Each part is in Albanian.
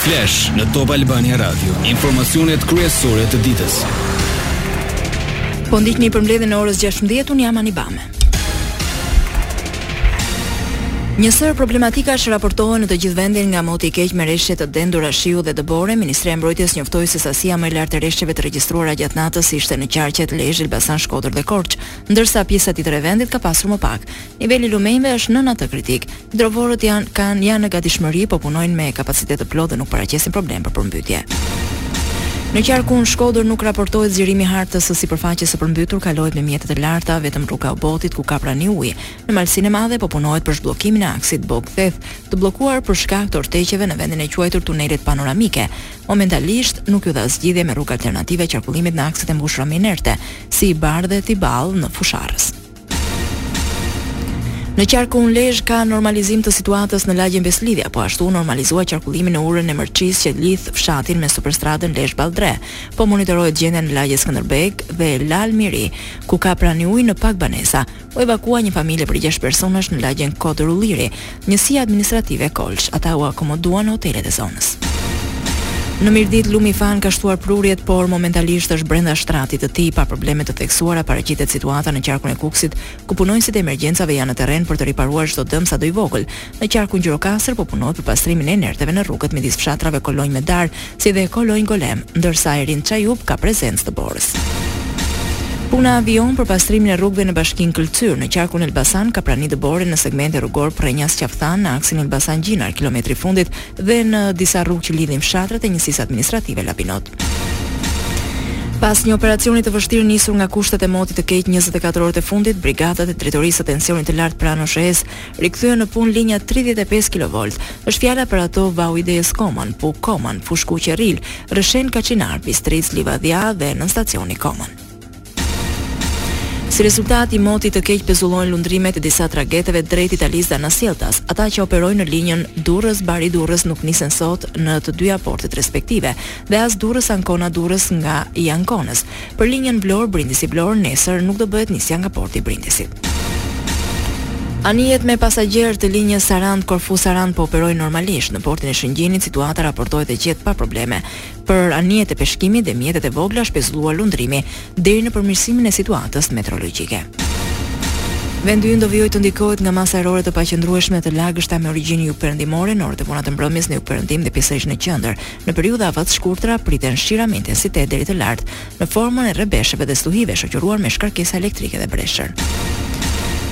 Flash në Top Albania Radio, informacionet kryesore të ditës. Po ndiqni përmbledhjen e orës 16:00 unë jam Ani Bame. Një sërë problematikash raportohen në të gjithë vendin nga moti i keq me reshje të dendura shiu dhe dëbore. Ministria e Mbrojtjes njoftoi se sasia më e lartë e reshjeve të regjistruara gjatë natës ishte në qarqet Lezhë, Elbasan, Shkodër dhe Korçë, ndërsa pjesa tjetër e vendit ka pasur më pak. Niveli i lumenjve është nën atë kritik. Hidrovorët janë kanë janë në gatishmëri, po punojnë me kapacitet të plotë dhe nuk paraqesin problem për përmbytje. Në qarkun Shkodër nuk raportohet zgjerim i hartës së sipërfaqes së përmbytur, kalohet me mjete të larta, vetëm rruga e Obotit ku ka prani uji. Në Malësinë e Madhe po punohet për zhbllokimin e aksit Bogë-Theth, të bllokuar për shkak të orteqeve në vendin e quajtur tunelet panoramike. Momentalisht nuk iu dha zgjidhje me rrugë alternative qarkullimit në akset e mbushura me inerte, si Bardhet Iballë në Fushë-Arrëz. Në qarkun Lezhë ka normalizim të situatës në lagjen Besëlidhja, po ashtu u normalizua qarkullimi në urën e Mërqisë që lidh fshatin me superstradën Lezhë Balldre. Po monitorohet gjendja në lagjet Skënderbeg dhe Lal Miri, ku ka prani ujë në pak banesa. U evakuua një familje prej gjashtë personash në lagjen Kodër Ulliri, Njësia Administrative Kolsh, ata u akomoduan në hotelet e zonës. Në Mirditë lumi Fan ka shtuar prurjet, por momentalisht është brenda shtratit të tij. Pa probleme të theksuara paraqitet situata në qarkun e Kukësit, ku punonjësit e emergjencave janë në terren për të riparuar çdo dëm sado i vogël. Në qarkun Gjirokastër po punohet për pastrimin e inerteve në rrugët midis fshatrave Kolonjë Medar, si dhe Kolonjë Golem, ndërsa Erind Çajup ka prezencë të borës. Puna vijon për pastrimin e rrugëve në bashkinë Këlcyrë, në qarkun Elbasan, ka prani dëbore në segmentin rrugor Prrenjas Qafë-Thanë në aksin Elbasan Gjinar, kilometri i fundit dhe në disa rrugë që lidhin fshatrat e njësisë administrative Labinot. Pas një operacioni të vështirë nisur nga kushtet e motit të keq 24 orët e fundit, brigadat e drejtorisë së tensionit të lartë pranë OSHEE-së rikthyen në punë linjat 35 kilovolt. Është fjala për ato Vau i Dejës Koman, Pukë Koman, Fushë-Kuqe Rrilë, Rrëshen Kaçinar, Bistricë Livadhja dhe nënstacioni Koman. Si rezultat i motit të keq pezullojnë lundrimet e disa trageteve drejt Italisë dhe anasjelltas. Ata që operojnë në linjën Durrës Bari Durrës nuk nisen sot në të dyja portet respektive dhe as Durrës Ancona Durrës nga ai i Anconës. Për linjën Vlorë, Brindisi Vlorë, nesër nuk do bëhet nisja nga porti i Brindisit. Anijet me pasagjerë të linjës Sarandë Korfu Sarandë po operojnë normalisht. Në portin e Shëngjinit situata raportohet e qetë pa probleme. Për anijet e peshkimit dhe mjetet e vogla është pezulluar lundrimi deri në përmirësimin e situatës meteorologjike. Vendi ynë do vijojë të ndikohet nga masa ajrore të paqëndrueshme të lagështa me origjinë jugperëndimore në orët e vona të mbrëmjes në jugperëndim dhe pjesërisht në qendër, Në periudha afatshkurtra priten shira me intensitet deri të lartë, në formën e rrebeshëve dhe stuhive shoqëruar me shkarkesa elektrike dhe breshër.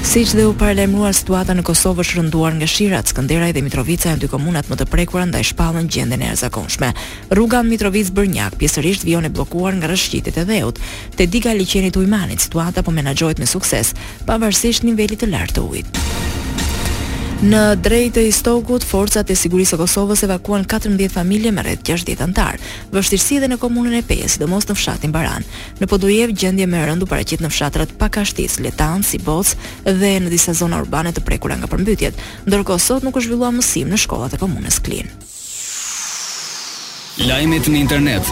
Siç dhe u paralajmërua situata në Kosovë është rënduar nga shirat, Skënderaj dhe Mitrovica janë dy komunat më të prekura ndaj shpallën gjendjen e jashtëzakonshme. Rruga Mitrovicë-Bërnjak pjesërisht vijon e bllokuar nga rrëshqitjet e dheut. Te diga e liqenit të Ujmanit situata po menaxhohet me sukses, pavarësisht nivelit të lartë të ujit. Në Dredhë të Istogut, forcat e sigurisë së Kosovës evakuuan katërmbëdhjetë familje me rreth gjashtëdhjetë anëtarë. Vështirësi edhe në komunën e Pejës, sidomos në fshatin Baran. Në Podujevë gjendje më e rëndë u paraqit në fshatrat Pakashticë, Letanc, Siboc dhe në disa zona urbane të prekura nga përmbytjet. Ndërkohë sot nuk është zhvilluar mësim në shkollat e komunës Klinë. Lajmet në internet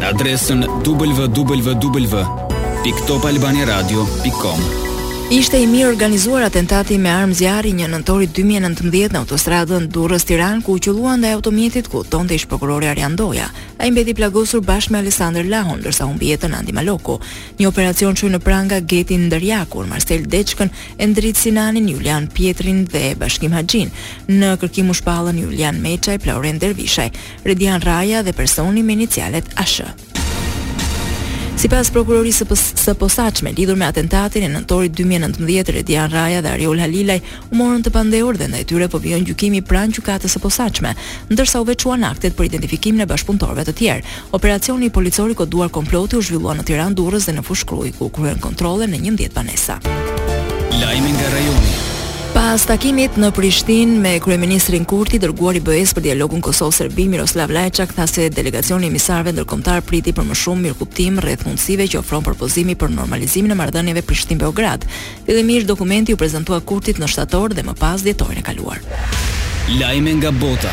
në adresën www.topalbaniradio.com. Ishte i mirëorganizuar atentati me armë zjarri një nëntorit 2019 në autostradën Durrës-Tiranë, ku u qëllua ndaj automjetit ku udhëtonte ish-prokurori Arjan Ndoja. Ai mbeti i plagosur bashkë me Aleksandër Lahon, ndërsa humbi jetën Andi Maloku. Një operacion çoi në pranga Getin Ndërjakur, Marsel Deçkën, Endrit Sinanin, Julian Pjetrin dhe Bashkim Haxhin. Në kërkim u shpallën Julian Meçaj, Plaurent Dervishaj, Redian Rraja dhe personi me inicialet ASH. Sipas prokurorisë së posaçme lidhur me atentatin e nëntorit 2019, Redian Rraja dhe Ariol Halilaj u morën të pandehur dhe ndaj tyre po vijon gjykimi pranë gjykatës së posaçme, ndërsa u veçuan aktet për identifikimin e bashkëpunëtorëve të tjerë. Operacioni policor i koduar Komploti u zhvillua në Tiranë, Durrës dhe në Fushë-Krujë, ku u kryen kontrolle në njëmbëdhjetë banesa. Lajme nga rajoni. Pas takimit në Prishtinë me kryeministrin Kurti, i dërguari i BE-së për dialogun Kosovë-Serbi, Miroslav Lajçak tha se delegacioni i emisarëve ndërkombëtarë priti për më shumë mirëkuptim rreth mundësive që ofron propozimi për normalizimin e marrëdhënieve Prishtinë-Beograd, Fillimisht dokumenti iu prezantua Kurtit në shtator dhe më pas dhjetorin e kaluar. Lajme nga bota.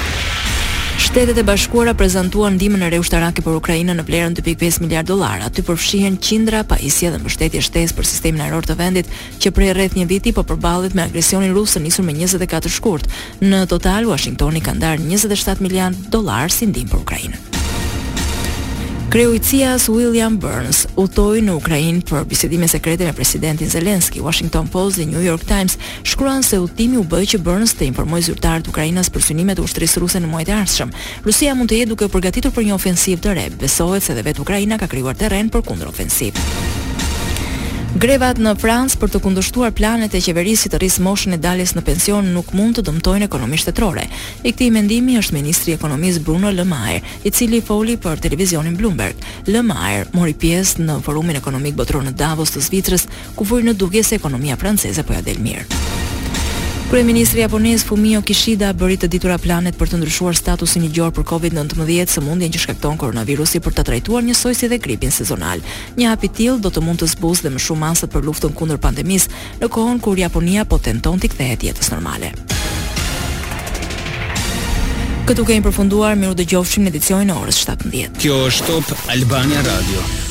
Shtetet e Bashkuara prezantuan ndihmën e re ushtarake për Ukrainën në vlerën dy pikë pesë miliardë dollarë. Aty përfshihen qindra pajisje dhe mbështetje shtesë për sistemin ajror të vendit, që prej rreth një viti po përballet me agresionin rus të nisur më njëzet e katër shkurt, Në total, Washingtoni ka ndarë 27 miliardë dollarë si ndihmë për Ukrainën. Kreu i CIA-s William Burns udhëtoi në Ukrainë për bisedime sekrete me presidentin Zelensky. Washington Post dhe New York Times shkruajnë se udhëtimi u bë që Burns të informojë zyrtarët ukrainas për synimet e ushtrisë ruse në muajt e ardhshëm. Rusia mund të jetë duke u përgatitur për një ofensivë të re, besohet se dhe vetë Ukraina ka krijuar terren për kundërofensivë. Grevat në Francë për të kundërshtuar planet e qeverisë së tij të rrisë moshën e daljes në pension nuk mund të dëmtojnë ekonominë shtetërore. I këtij mendimi është ministri i ekonomisë Bruno Le Maire, i cili foli për televizionin Bloomberg. Le Maire mori pjesë në Forumin Ekonomik Botëror në Davos të Zvicrës, ku vuri në dukje se ekonomia franceze po ia del mirë. Kryeministri japonez Fumio Kishida bëri të ditura planet për të ndryshuar statusin ligjor për COVID-19, sëmundjen që shkakton koronavirusi për ta trajtuar njësoj si dhe gripin sezonal. Një hap i tillë do të mund të zbusë dhe më shumë masat për luftën kundër pandemisë, në kohën kur Japonia po tenton t'i kthehet jetës normale. Këtu kemi përfunduar, mirudëgjofshim në edicionin e orës 17. Kjo është Top Albania Radio.